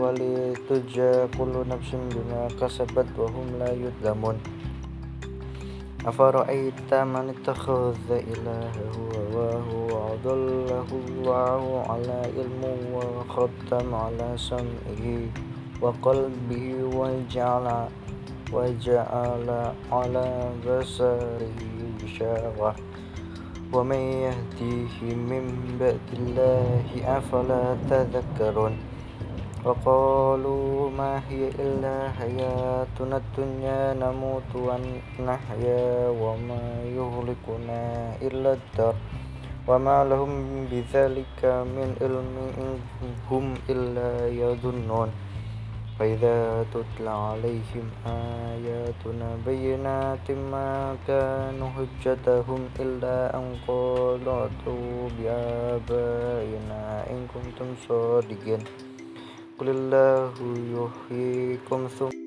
ولتجزى كل نفس بما كسبت وهم لا يظلمون. أفرأيت من اتخذ إلهه هواه وأضله الله على علم وختم على سمعه وقلبه وجعل وجعل على بصره غشاوة ومن يهديه من بعد الله أفلا تذكرون؟ وقالوا ما هي إلا حياتنا الدنيا نموت ونحيا وما يهلكنا إلا الدار وما لهم بذلك من علم إن هم إلا يظنون فإذا تتلى عليهم آياتنا بينات ما كان حجتهم إلا أن قالوا بآبائنا إن كنتم صادقين قل الله يحييكم ثم